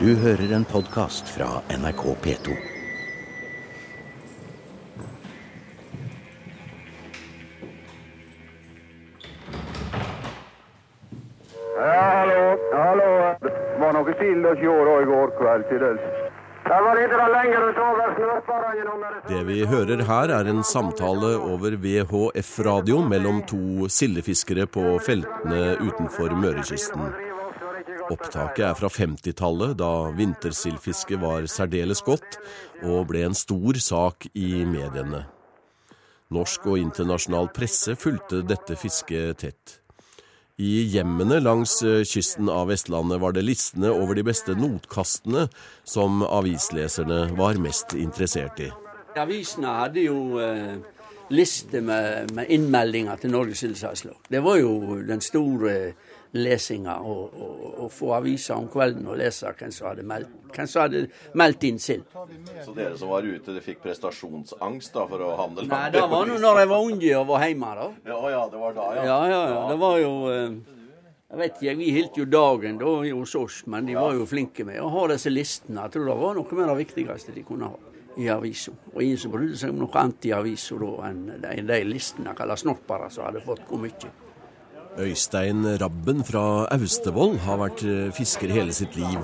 Du hører en podkast fra NRK P2. Ja, hallo, hallo. Det var noe sild og sjå i går kveld til dels. Det vi hører her er en samtale over VHF-radio mellom to sildefiskere på feltene utenfor Mørekysten. Opptaket er fra 50-tallet, da vintersildfisket var særdeles godt og ble en stor sak i mediene. Norsk og internasjonal presse fulgte dette fisket tett. I hjemmene langs eh, kysten av Vestlandet var det listene over de beste notkastene som avisleserne var mest interessert i. Avisene hadde jo eh, liste med, med innmeldinger til Norges Sildesalgslag. Det var jo den store lesinga og, og, og, få aviser om kvelden og lese hvem som hadde meldt, hvem som hadde meldt inn sild. Så dere som var ute, det fikk prestasjonsangst da for å handle? Nei, det var nå når jeg var unge og var hjemme, da. Ja, ja, det var da, ja. Ja, ja, ja. Det var jo eh, Jeg vet ikke, vi holdt jo dagen da hos oss, men de var jo flinke med å ha disse listene. Jeg tror det var noe med det viktigste de kunne ha i avisa. Og ingen som brydde seg om noe annet i avisa da enn de, listene, kalla snorpere, som hadde fått hvor mye. Øystein Rabben fra Austevoll har vært eh, fisker hele sitt liv,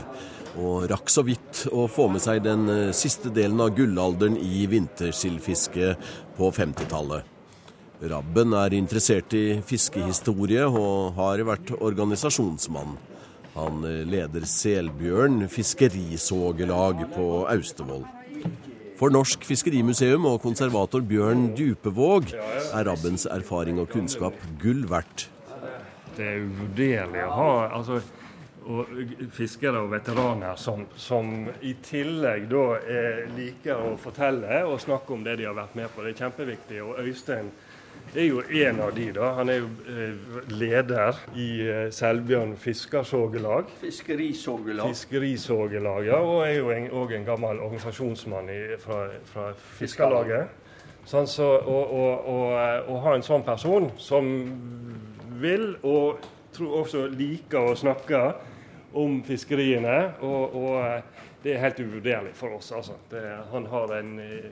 og rakk så vidt å få med seg den eh, siste delen av gullalderen i vintersildfisket på 50-tallet. Rabben er interessert i fiskehistorie og har vært organisasjonsmann. Han eh, leder Selbjørn fiskerisågelag på Austevoll. For Norsk Fiskerimuseum og konservator Bjørn Dupevåg er Rabbens erfaring og kunnskap gull verdt. Det er uvurderlig å ha altså, og fiskere og veteraner som, som i tillegg da er, liker å fortelle og snakke om det de har vært med på. Det er kjempeviktig. Og Øystein er jo en av de. da. Han er jo eh, leder i eh, Selbjørn Fiskersågelag. Fiskerisågelag. Fiskerisågelag, ja, og er jo òg en, en, gammel organisasjonsmann i, fra, fra Fiskarlaget. Sånn, så, og, og, og, og ha en sånn person som vil, og tror også liker å snakke om fiskeriene. Og, og eh, det er helt uvurderlig for oss. Altså. Det, han har en, eh,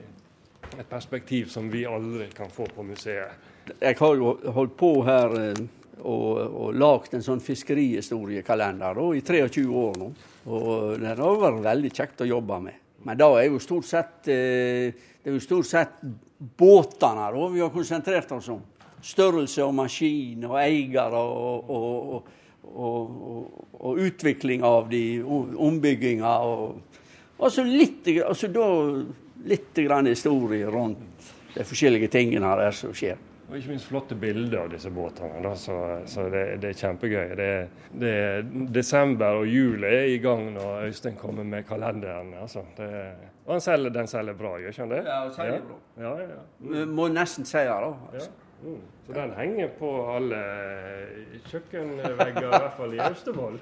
et perspektiv som vi aldri kan få på museet. Jeg har jo holdt på her eh, og, og lagd en sånn fiskerihistoriekalender i 23 år nå. Og det har vært veldig kjekt å jobbe med. Men da er jo stort sett det er jo stort sett båtene da, vi har konsentrert oss om størrelse og maskin og eiere og, og, og, og, utvikling av de, ombygginga. Og så litt, altså da, litt grann historie rundt de forskjellige tingene der som skjer. Og ikke minst flotte bilder av disse båtene. Da, så, så det, det, er kjempegøy. Det, det, desember og jul er i gang når Øystein kommer med kalenderen. Altså. Det, og selger, den selger bra, gjør ikke han det? Ja, den selger bra. Ja, ja, ja. Må nesten si det, da. Altså. Mm. Så den henger på alle kjøkkenvegger, i hvert fall i Austevoll.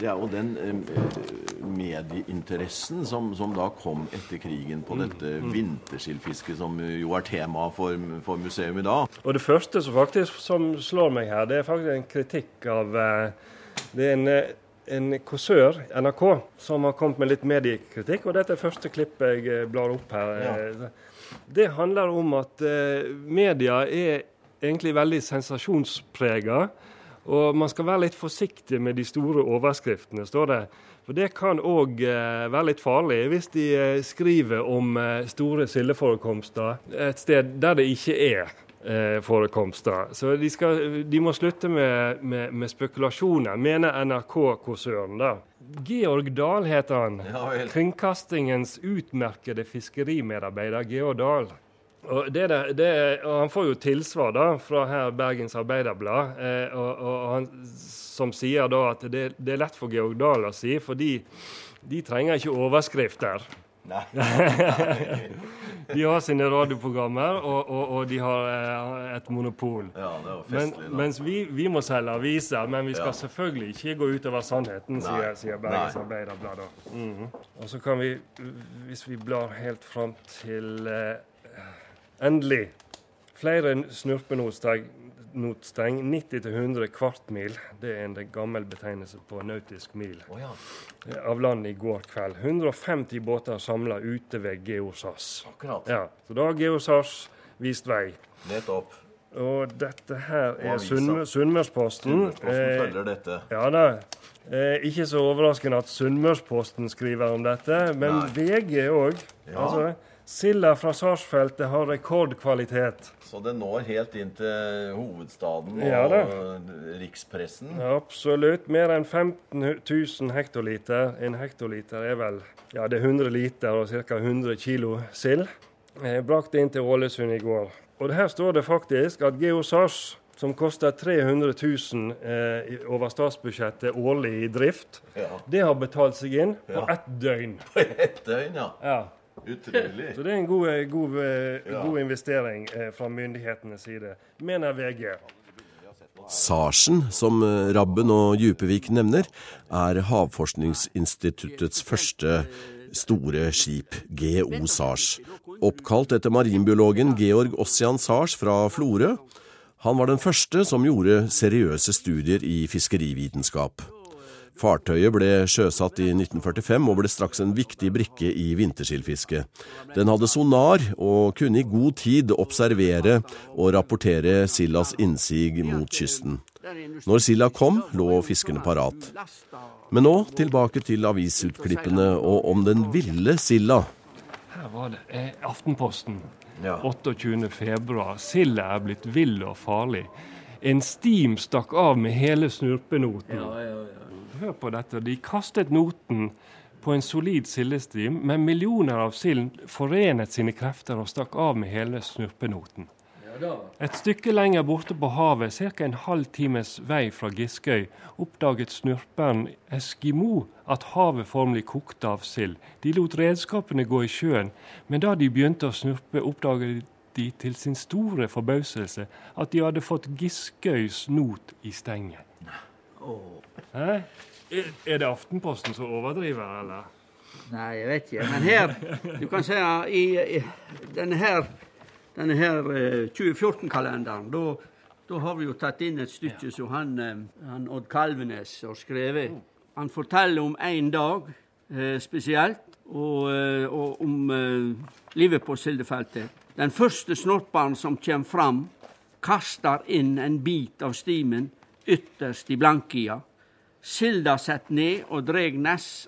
Det er jo den eh, medieinteressen som, som, da kom etter krigen på dette vinterskildfisket, som jo er tema for, for, museum i dag. Og Det første som faktisk som slår meg her, det er faktisk en kritikk av eh, Det er en, eh, en kåsør, NRK, som har kommet med litt mediekritikk. og Dette er første klippet jeg blar opp her. Ja. Det handler om at eh, media er egentlig veldig sensasjonsprega. Og man skal være litt forsiktig med de store overskriftene, står det. For det kan òg eh, være litt farlig hvis de eh, skriver om store sildeforekomster et sted der det ikke er forekomster. Så de, skal, de, må slutte med, med, med spekulasjoner, mener NRK-konsern. da. Georg Dahl heter han. Ja, Kringkastingens utmerkede fiskerimedarbeider Georg Dahl. Og, det der, det, og Han får jo tilsvar da fra her Bergens Arbeiderblad, eh, og, og han, som sier da at det, det, er lett for Georg Dahl å si, fordi de trenger ikke overskrifter. de har sine radioprogrammer, og, og, og de har eh, et monopol. Ja, det men, mens vi, vi, må selge aviser, men vi skal ja. selvfølgelig ikke gå utover sannheten, sier, sier Bergens Arbeiderblad. Mm -hmm. Og så kan vi, hvis vi blar helt fram til eh, endelig Flere snurpenos nautinotsteng 90-100 kvartmil. Det er en gammel betegnelse på nautisk mil. oh, ja. Av land i går kveld. 150 båter samla ute ved Geosas. Akkurat. Ja, så da har Geosas vist vei. Nettopp. Og dette her er. Sunnmørsposten Eh, følger dette. ja da. Eh, ikke så overraskende at Sunnmørsposten skriver om dette, men Nei. VG òg. Ja. Altså, Silda fra Sarsfeltet har rekordkvalitet. Så det når helt inn til hovedstaden og Ja da. rikspressen. Absolutt. Mer enn 15 000 hektoliter. En hektoliter er vel ja, det er 100 liter og ca. 100 kilo sild. Eh, Brakte inn til Ålesund i går. Og her står det faktisk at Geosars som koster 300 000 eh, over statsbudsjettet årlig i drift, Ja. det har betalt seg inn på Ja. ett døgn. På ett døgn, ja. Ja. Utrolig. Så det er en god, eh, god, eh, Ja. god investering eh, fra myndighetenes side, mener VG. Sarsen, som Rabben og Djupevik nevner, er Havforskningsinstituttets første store skip, GO Sars. Oppkalt etter marinbiologen Georg Ossian Sars fra Florø. Han var den første som gjorde seriøse studier i fiskerivitenskap. Fartøyet ble sjøsatt i 1945 og ble straks en viktig brikke i vintersildfisket. Den hadde sonar og kunne i god tid observere og rapportere sildas innsig mot kysten. Når silda kom, lå fiskerne parat. Men nå tilbake til avisutklippene og om den ville silda. Her var det eh, Aftenposten. Ja. 28. februar. Silda er blitt vill og farlig. En stim stakk av med hele snurpenoten. Hør på dette. De kastet noten på en solid sildestim, men millioner av sild forenet sine krefter og stakk av med hele snurpenoten. Et stykke lenger borte på havet, ca. en halv times vei fra Giskøy, oppdaget snurperen Eskimo at havet formelig kokte av sild. De lot redskapene gå i sjøen, men da de begynte å snurpe, oppdaget de til sin store forbauselse at de hadde fått Giskøys not i stenget. Hæ? Er, det Aftenposten som overdriver, eller? Nei, jeg vet ikke. Men her, du kan si i, i denne her, denne her eh, 2014-kalenderen, da, da har vi jo tatt inn et stykke som han, eh, han Odd Kalvenes har skrevet. Han forteller om én dag eh, spesielt, og, eh, og om eh, livet på Sildefeltet. Den første snorperen som kommer fram, kaster inn en bit av stimen ytterst i blankia. Silda sett ned og dreg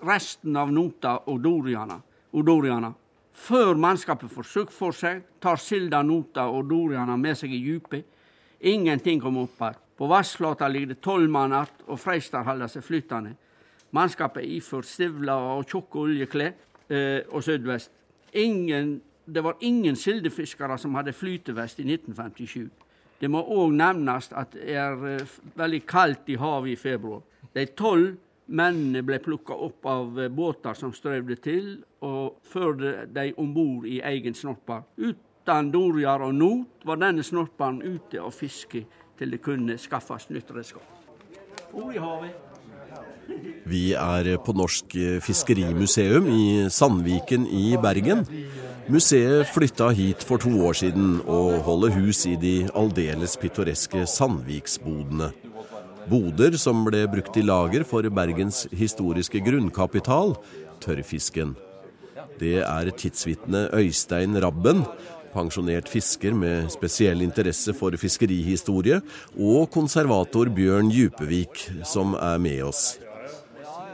resten av nota odoriana. Før mannskapet får sukk for seg, tar silda nota og doriana med seg i djupet. Ingenting kom opp her. På vassflata ligger det tolv mann att, og Freistad holder seg flytende. Mannskapet er iført stivler og tjukke oljeklær eh, og sydvest. Ingen, det var ingen sildefiskere som hadde flytevest i 1957. Det må òg nevnes at det er eh, veldig kaldt i havet i februar. De tolv mennene ble plukka opp av eh, båter som strøvde til, og førte de om bord i egen snorper. Uten dorjar og not var denne snorperen ute og fiske til det kunne skaffes nytt redskap. Vi er på Norsk Fiskerimuseum i Sandviken i Bergen. Museet flytta hit for to år siden og holder hus i de aldeles pittoreske Sandviksbodene. Boder som ble brukt i lager for Bergens historiske grunnkapital, tørrfisken. Det er tidsvitne Øystein Rabben, pensjonert fisker med spesiell interesse for fiskerihistorie, og konservator Bjørn Djupevik som er med oss.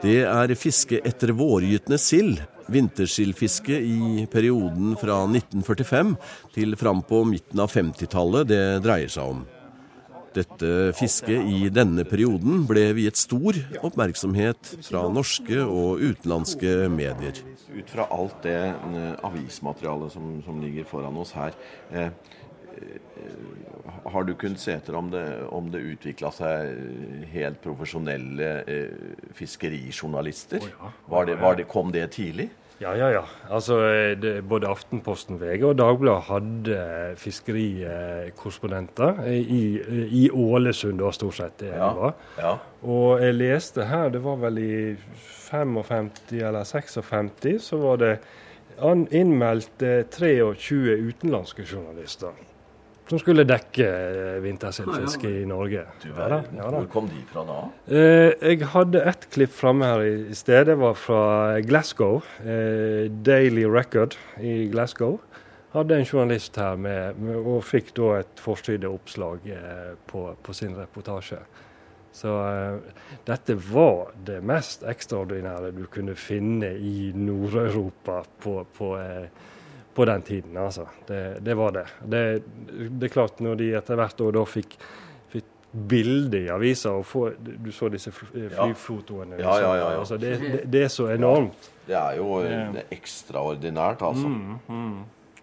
Det er fiske etter vårgytende sild, vintersildfiske i perioden fra 1945 til fram på midten av 50-tallet det dreier seg om. Dette fisket i denne perioden ble viet stor oppmerksomhet fra norske og utenlandske medier. Ut fra alt det eh, avismaterialet som, som ligger foran oss her, eh, eh, har du kunnet se etter om det, om det utvikla seg helt profesjonelle eh, fiskerijournalister? Var det, var det, kom det tidlig? Ja, ja, ja. Altså, det, både Aftenposten, VG og Dagbladet hadde fiskerikorrespondenter i, i Ålesund, da, stort sett. det Ja. var. Ja. Og jeg leste her, det var vel i 55 eller 56, så var det innmeldt eh, 23 utenlandske journalister. Som skulle dekke eh, ja. i Norge. Du verden. ja. Hvor kom de fra da? Eh, jeg hadde ett klipp framme her i i sted. Det var fra Glasgow. Eh, Daily Record i Glasgow. Hadde en journalist her med, med, og fikk da et forsideoppslag eh, på, på sin reportasje. Så eh, dette var det mest ekstraordinære du kunne finne i Nord-Europa på, på, eh, på den tiden, altså. Det, det var det. det. Det er klart, når de etter hvert år da fikk, bilde i avisa, og få, du så disse Ja. flyfotoene Ja, ja, ja, ja. Altså, det, det, det er så enormt. Det er jo eh, ekstraordinært, altså.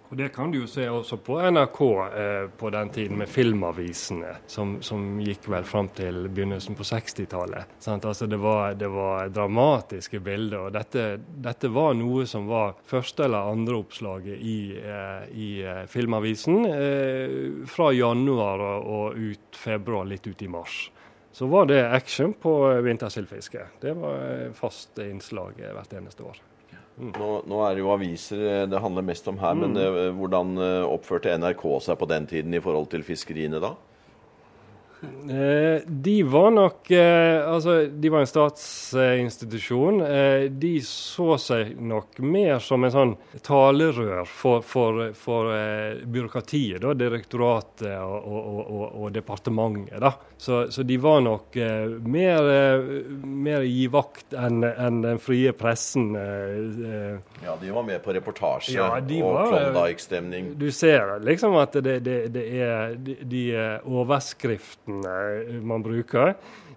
Og Det kan du jo se også på NRK eh, på den tiden, med filmavisene, som, som gikk vel fram til begynnelsen på 60-tallet. Altså det, det var dramatiske bilder. og dette, dette var noe som var første eller andre oppslaget i, eh, i eh, filmavisen eh, fra januar og, ut februar, litt ut i mars. Så var det action på eh, vintersildfiske. Det var eh, fast innslag hvert eneste år. Nå, nå er det jo aviser eh, det handler mest om her, men eh, hvordan eh, oppførte NRK seg på den tiden i forhold til fiskeriene da? Eh, de var nok eh, Altså, de var en statsinstitusjon. Eh, de så seg nok mer som en sånn talerør for, for, for byråkratiet, da, direktoratet og, og, og, og, departementet. da. Så, så de var nok mer, mer i vakt enn en den frie pressen. Ja, de var med på reportasje Ja, og Klondyke-stemning. Du ser liksom at det, det, det er de, de eh, overskriftene man bruker,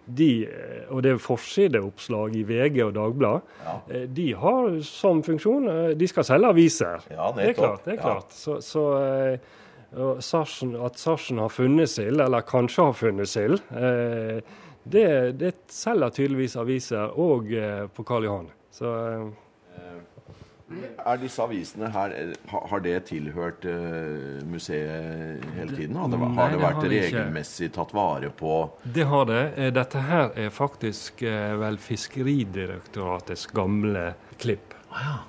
de, eh, og det er forsideoppslag i VG og Dagbladet, Ja. eh, de har som funksjon eh, De skal selge aviser. Ja, det er nettopp. klart. det er Ja. Så, så eh, Sarsen, at Sarsen har funnet sild, eller kanskje har funnet sild, eh, det, det selger tydeligvis aviser òg eh, på Karl Johan. Så eh, Er disse avisene her, eh, har det tilhørt eh, museet hele tiden? Har det, har det vært regelmessig tatt vare på? Det har det. Eh, Dette her er faktisk vel Fiskeridirektoratets gamle klipp.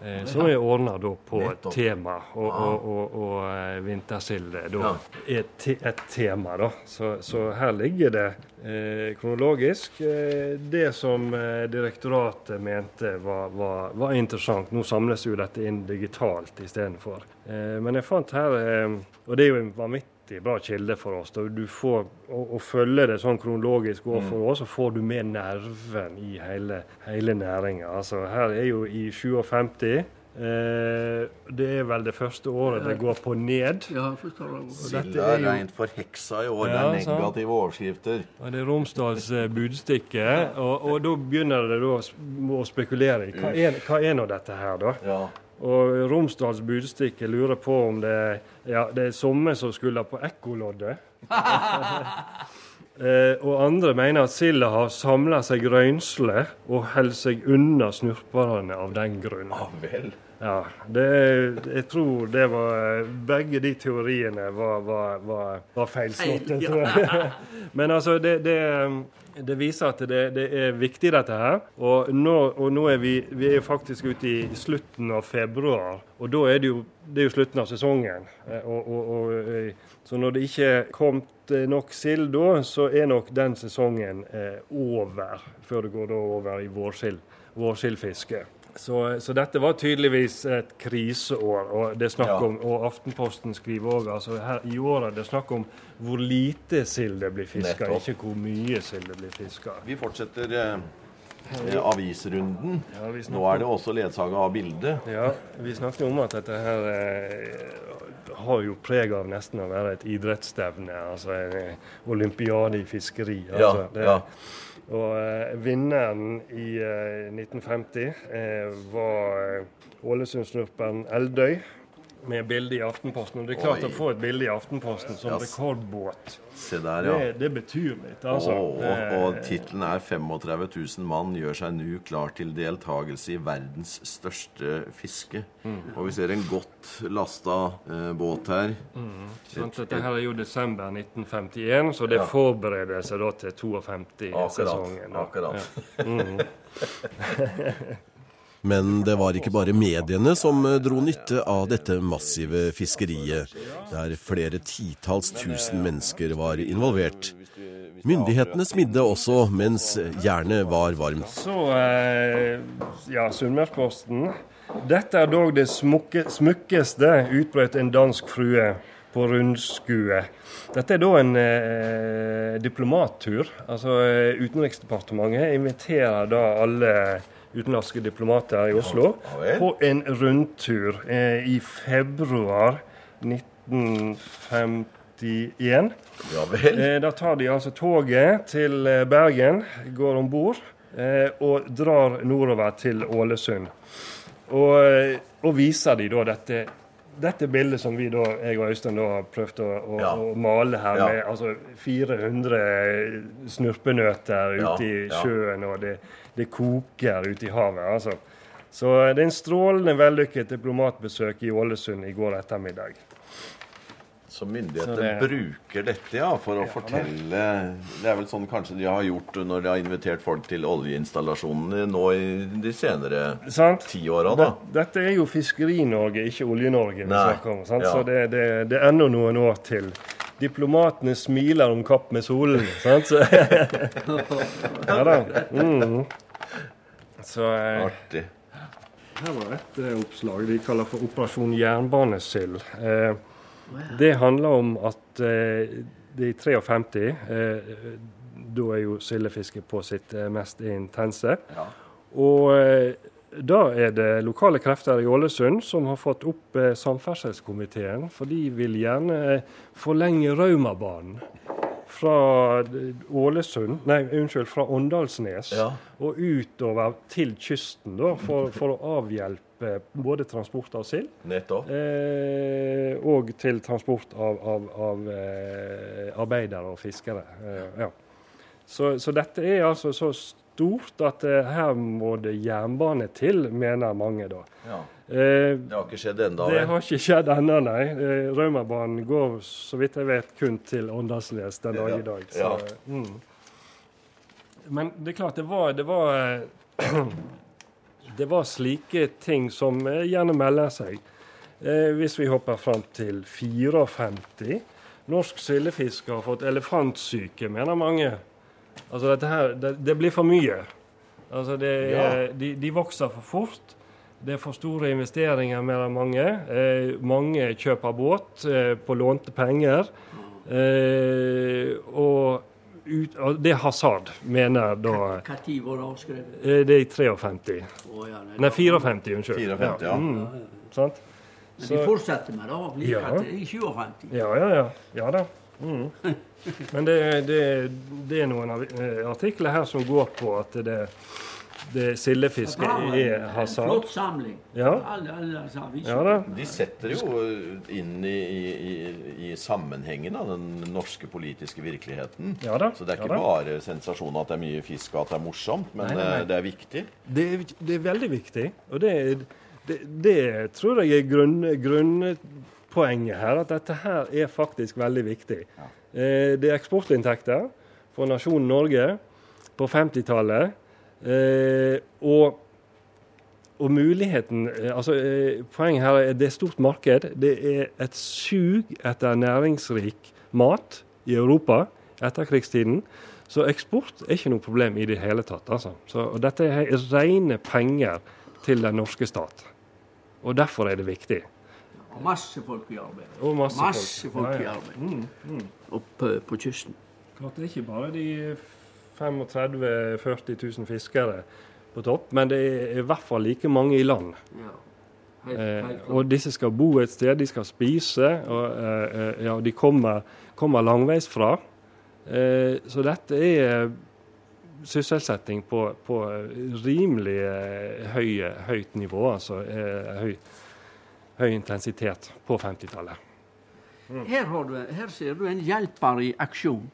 Eh, Som er ordna på Nettopp. tema, og, og, og, og eh, vintersild er da er te, et tema. da. Så, så her ligger det eh, kronologisk eh, det som eh, direktoratet mente var, var, var interessant. Nå samles jo dette inn digitalt istedenfor. Eh, men jeg fant her, eh, og det er jo en vanvittig bra kilde for oss. Da du får, å, å følge det sånn kronologisk år for år, så får du med nerven i hele, hele næringa. Altså, her er jo i 57. Eh, det er vel det første året det går på ned. Ja. Silda er rent forheksa i år. Ja, det er negative overskrifter. Og det er Romsdals eh, budstikke. Og, og da begynner det da å å spekulere i hva er, hva er nå dette her, da? Ja. Og Romsdals budstikke lurer på om det, ja, det er somme som skulle på ekkoloddet. eh, og andre mener at silda har samla seg røynsle og holder seg unna snurperne av den grunn. Ja vel. Ja, det, jeg tror det var Begge de teoriene var, var, var, var feilslåtte, tror jeg. Men altså, det, det, det viser at det, det er viktig, dette her. Og nå, og nå er vi, vi er faktisk ute i slutten av februar, og da er det jo, det er jo slutten av sesongen. Eh, Og, og, eh, så når det ikke er kommet eh, nok sild da, så er nok den sesongen over, før det går da over i vårsild, vårsildfiske. Så, så dette var tydeligvis et kriseår. Og det er Ja. om, og Aftenposten skriver òg altså her i år er det snakk om hvor lite sild det blir fiska, ikke hvor mye sild det blir fiska. Vi fortsetter eh, eh, avisrunden. Ja, Nå er det også ledsaga av bilde. Ja, vi snakket om at dette her eh, har jo preg av nesten å være et idrettsstevne. Altså en eh, olympiade i fiskeri. Altså, det, ja. Og eh, vinneren i eh, 1950 eh, var Ålesundsnurpen Eldøy. Med bilde i Aftenposten. Og det er klart Oi. å få et bilde i Aftenposten som yes. rekordbåt, Se der, ja. det betyr litt, altså. og Det- og tittelen er 35 000 mann gjør seg nå klar til deltakelse i verdens største fiske. Mm. Og vi ser en godt lasta eh, båt her. Sånn, at dette her er jo desember 1951, så det Ja. er forberedelser da til 52-sesongen. Akkurat. akkurat. Men det var ikke bare mediene som eh, dro nytte av dette massive fiskeriet, der flere titalls tusen mennesker var involvert. Myndighetene smidde også mens jernet var varmt. Så, eh, ja, Sunnmørsposten. Dette er dog det smukke, smukkeste, utbrøt en dansk frue på rundskue. Dette er da en eh, diplomattur. Altså eh, Utenriksdepartementet inviterer da alle utenlandske diplomater i Oslo på en rundtur eh, i februar 1951. Ja vel. Eh, da tar de altså toget til eh, Bergen, går om bord eh, og drar nordover til Ålesund. Og, eh, og viser de da dette, dette bildet som vi da, jeg og Øystein da har prøvd å, å, Ja. å male her, Ja. med altså 400 snurpenøtter Ja, ute i sjøen, og det, det koker ute i havet. altså. Så det er en strålende vellykket diplomatbesøk i Ålesund i går ettermiddag. Så myndighetene Så det- bruker dette ja, for å fortelle Det er vel sånn kanskje de har gjort når de har invitert folk til oljeinstallasjonene nå i de senere tiåra, da. Det- Dette er jo Fiskeri-Norge, ikke Olje-Norge vi snakker om. Ja. Så det, det, det er ennå noen år til. Diplomatene smiler om kapp med solen. Sant? Så, ja da. Mm. Så eh, Artig. her var et eh, oppslag de kaller for Operasjon jernbanesild. Eh, det handler om at eh, det i 53 eh, Da er jo sildefisket på sitt eh, mest intense. Og eh, da er det lokale krefter i Ålesund som har fått opp eh, samferdselskomiteen, for de vil gjerne eh, forlenge Raumabanen fra Ålesund, nei, unnskyld, fra Åndalsnes Ja. og utover til kysten, da, for, for å avhjelpe både transport av sild eh, og til transport av, av, av eh, arbeidere og fiskere. Eh, ja. så, så dette er altså så stort at eh, her må det jernbane til, mener mange da. Ja. Eh, Det har ikke skjedd ennå. det har ikke skjedd ennå, nei. Eh, Raumabanen går så vidt jeg vet kun til Åndalsnes den dag i dag. Så, mm. Men det er klart, det var, det var Det var slike ting som eh, gjerne melder seg. Eh, hvis vi hopper fram til 54. Norsk sildefisk har fått elefantsyke, mener mange. Altså dette her, det, det blir for mye. Altså det, ja. de, de vokser for fort. Det er for store investeringer, mellom mange. Eh, mange kjøper båt eh, på lånte penger. Eh, og, ut, og det er hasard, mener da Når var det avskrevet? eh, Det er i 53. Oh, ja, nei, Nei, 54, unnskyld. 54, ja. Mm, sant? Men de fortsetter med det like Ja. i 57. Ja, ja, ja. ja da. Mm. Men det, det, det er noen eh, artikler her som går på at det, det sildefiske er hasard. Flott samling. Ja. Alle, alle disse. Ja da. De setter jo inn i, i, i, sammenhengen av den norske politiske virkeligheten. Ja da, Så det er ikke ja bare sensasjonen at det er mye fisk og at det er morsomt, men Nei, nei, nei. eh, det er viktig. Det, er- det er veldig viktig. Og det, det, det tror jeg er grunn, grunnpoenget her. At dette her er faktisk veldig viktig. Ja. det er eksportinntekter for nasjonen Norge på 50-tallet. Eh, og, og muligheten eh, altså eh, Poenget her er det er stort marked. Det er et sug etter næringsrik mat i Europa etter krigstiden. Så eksport er ikke noe problem i det hele tatt. Altså. Så, og dette er rene penger til den norske stat. Og derfor er det viktig. Og Masse folk i arbeid. Og masse, Masse folk i Ja, ja. arbeid. Oppe på kysten. Klart det er ikke bare de 35 000-40 000 fiskere på topp, men det er i hvert fall like mange i land. Ja. Helt, Eh, helt eh, og disse skal bo et sted, de skal spise, og eh, eh, ja, de kommer, kommer langveis fra. Eh, så dette er sysselsetting på, på rimelig eh, høye, høyt nivå, altså høy, høy intensitet på 50-tallet. Her, her ser du en hjelper i aksjon.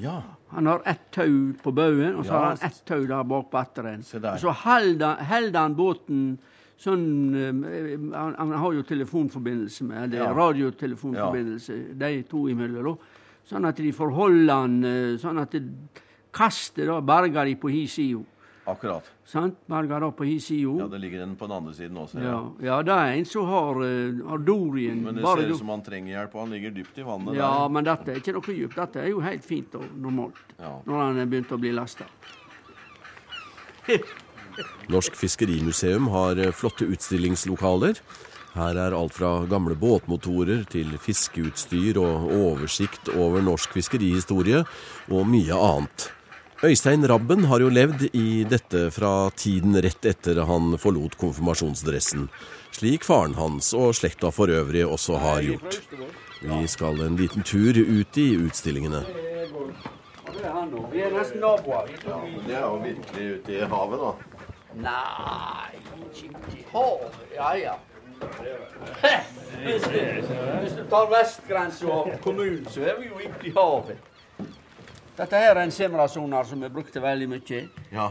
Ja. Han har ett tau på baugen, og så Ja, har han ett tau der bak på etteren. Og så holder han båten sånn eh, han, han har jo telefonforbindelse med eller Ja. radiotelefonforbindelse, de to imellom. Sånn at de får holde han eh, Sånn at de kaster da berger de på hi side. Akkurat. Sant? Berga da på hi sida. Ja, det ligger en på den andre siden også. Ja, ja, det er en som har, eh, har dorien Men det bare ser ut som han trenger hjelp, og han ligger dypt i vannet. Ja, der. men dette er ikke noe dypt. Dette er jo helt fint og normalt Ja. når han er begynt å bli lasta. Norsk Fiskerimuseum har eh, flotte utstillingslokaler. Her er alt fra gamle båtmotorer til fiskeutstyr og oversikt over norsk fiskerihistorie og mye annet. Øystein Rabben har jo levd i dette fra tiden rett etter han forlot konfirmasjonsdressen, slik faren hans og slekta for øvrig også har gjort. Vi skal en liten tur ut i utstillingene. Vi er nesten naboer. Det er jo virkelig ute i havet, da. Nei, ikke i havet. Ja, ja. Hvis du, tar vestgrensa av kommunen, så er vi jo ute i havet. Dette her er en simrasonar som vi brukte veldig mye. Ja.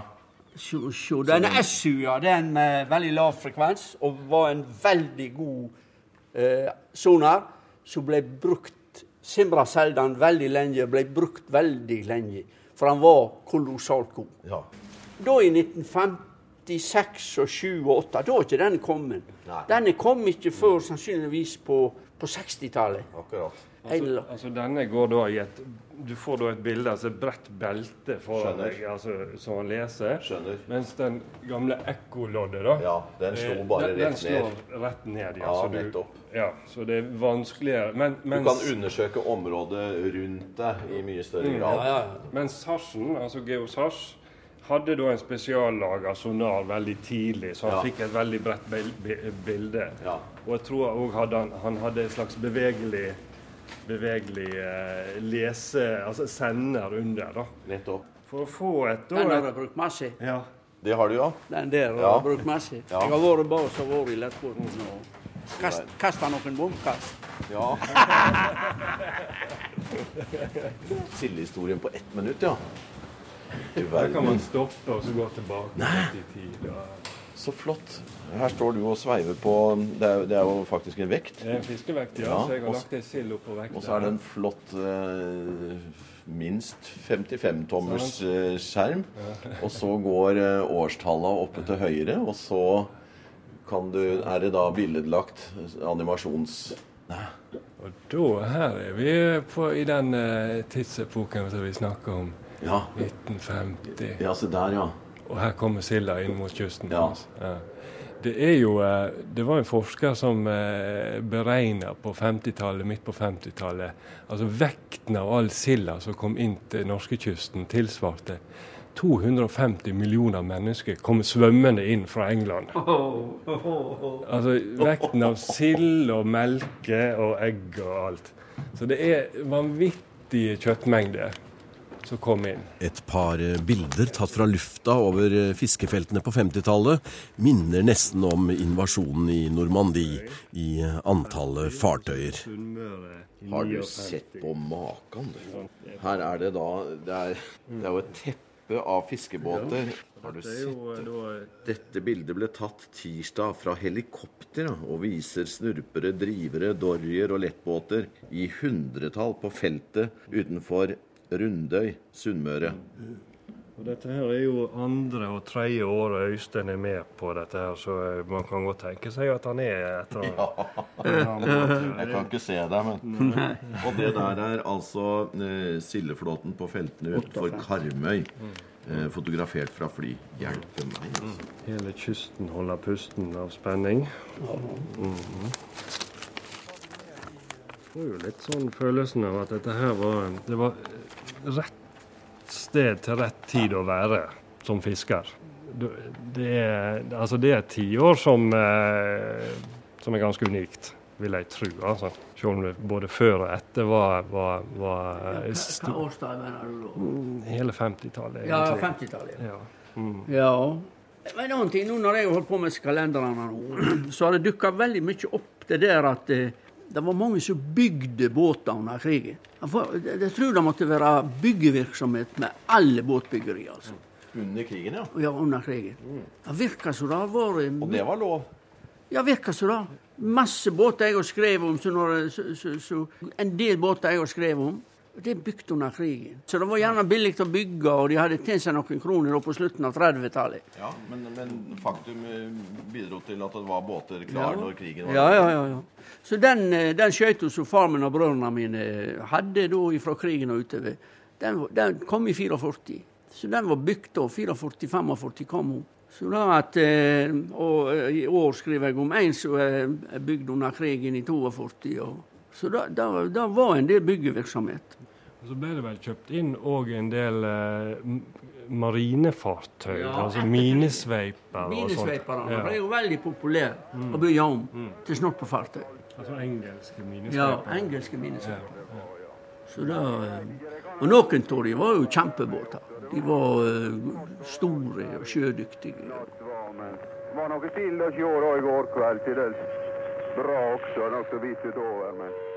Sjå, sjå. Den er SU, ja. Den med veldig lav frekvens, og var en veldig god eh, sonar som ble brukt Simra Seldan veldig lenge, ble brukt veldig lenge. For han var kolossalt god. ja. Da i 1956 og 7 og 8, da er ikke den kommet. Denne kom ikke før sannsynligvis på, på 60-tallet. Akkurat. Altså, altså denne går da i et Du får da et bilde, altså et bredt belte foran deg, altså, som han leser. Skjønner. Mens den gamle ekkoloddet, da Ja, den slo eh, bare den, rett den ned. slår rett ned. Ja, så du- Ja, så det er vanskeligere. Men, Du kan undersøke området rundt deg i mye større grad. Ja, ja. mens Sarsen, altså Geosars, hadde da en spesiallaga sonar veldig tidlig, så han Ja. fikk et veldig bredt bilde. Ja. Og jeg tror òg han, han hadde en slags bevegelig bevegelig eh, lese... Altså sender under, da. Nettopp. For å få et da, Den har jeg brukt masse. ja. Det har du, ja. Den der har Ja. jeg brukt masse. Ja. Jeg har vært bas og vært i lettbåten og kast, kasta noen bomkast. ja. Sildehistorien på ett minutt, ja. Du Her kan man stoppe og så gå tilbake Nei. til tid. Og... Så flott. Her står du og sveiver på Det er, det er jo faktisk en vekt. Det er en fiskevekt, ja, Ja, så jeg har lagt ei sild oppå vekta. Og så er det en flott eh, minst 55-tommers eh, skjerm. Og så går eh, årstallene oppe til høyre, og så kan du, er det da billedlagt animasjons... Og da, her er vi på, i den eh, tidsepoken som vi snakker om. Ja, 1950. ja se der, ja. Og her kommer silda inn mot kysten. Ja. Ja. Det er jo eh, Det var en forsker som eh, beregna på 50-tallet, midt på 50-tallet Altså vekten av all silda som kom inn til norskekysten, tilsvarte 250 millioner mennesker kom svømmende inn fra England. Altså vekten av sild og melke og egg og alt. Så det er vanvittige kjøttmengder som kom inn. Et par eh, bilder tatt fra lufta over eh, fiskefeltene på 50-tallet minner nesten om invasjonen i Normandie i eh, antallet fartøyer. Har du sett på maken? Her er det da Det er, det er jo et teppe av fiskebåter. Har du sett Dette bildet ble tatt tirsdag fra helikopter og viser snurpere, drivere, dorrier og lettbåter i hundretall på feltet utenfor Rundøy, Sunnmøre. Og dette her er jo andre og tredje året Øystein er med på dette her, så eh, man kan godt tenke seg at han er etter Jeg kan ikke se deg, men Og det der er altså eh, sildeflåten på feltene utenfor Karmøy. Eh, fotografert fra fly. Hjelpe meg, altså. Hele kysten holder pusten av spenning. Mhm. Får jo litt sånn følelsen av at dette her var Det var rett sted til rett tid å være som fisker. Det er, altså det er et tiår som, eh, som er ganske unikt, vil jeg tro. Altså. Selv om det både før og etter var, var, var eh, Hva sto- mener du da? hele 50-tallet, Ja, 50-tallet. Ja. Mm. Ja. Men en annen ting, nå når jeg har holdt på med kalenderne nå, så har det dukka veldig mye opp det der at eh, det var mange som bygde båter under krigen. Jeg, tror det måtte være byggevirksomhet med alle båtbyggerier. altså. Under krigen, ja. Ja, under krigen. Det virka som det har vært Og det var lov. Ja, virka som det. Masse båter jeg har skrevet om. Så når, så, så, så, en del båter jeg har skrevet om. Det er bygd under krigen. Så det var gjerne billig å bygge, og de hadde tjent seg noen kroner på slutten av 30-tallet. Ja, men, men, faktum eh, bidro til at det var båter klare ja. når krigen var ja, ja, ja, ja. Så den, eh, den skøyta som far min og brødrene mine hadde da fra krigen og utover, den, den kom i 44. Så den var bygd da. 44-45 kom hun. Så da at, eh, og I år skriver jeg om en som er bygd under krigen i 42. Og, så da, da, da var en del byggevirksomhet. Og så ble det vel kjøpt inn òg en del eh, marinefartøy, ja, altså minesveiper Minesveiperne ja. ble jo veldig populære mm. å bygge om mm. til snorpefartøy. Altså engelske minesveiper? Ja, engelske minesveiper. Ja, så da, eh, og noen av dem var jo kjempebåter. De var uh, store og sjødyktige. Det var noe stille og sjø i går kveld. Til dels bra også, nokså vidt utover. men...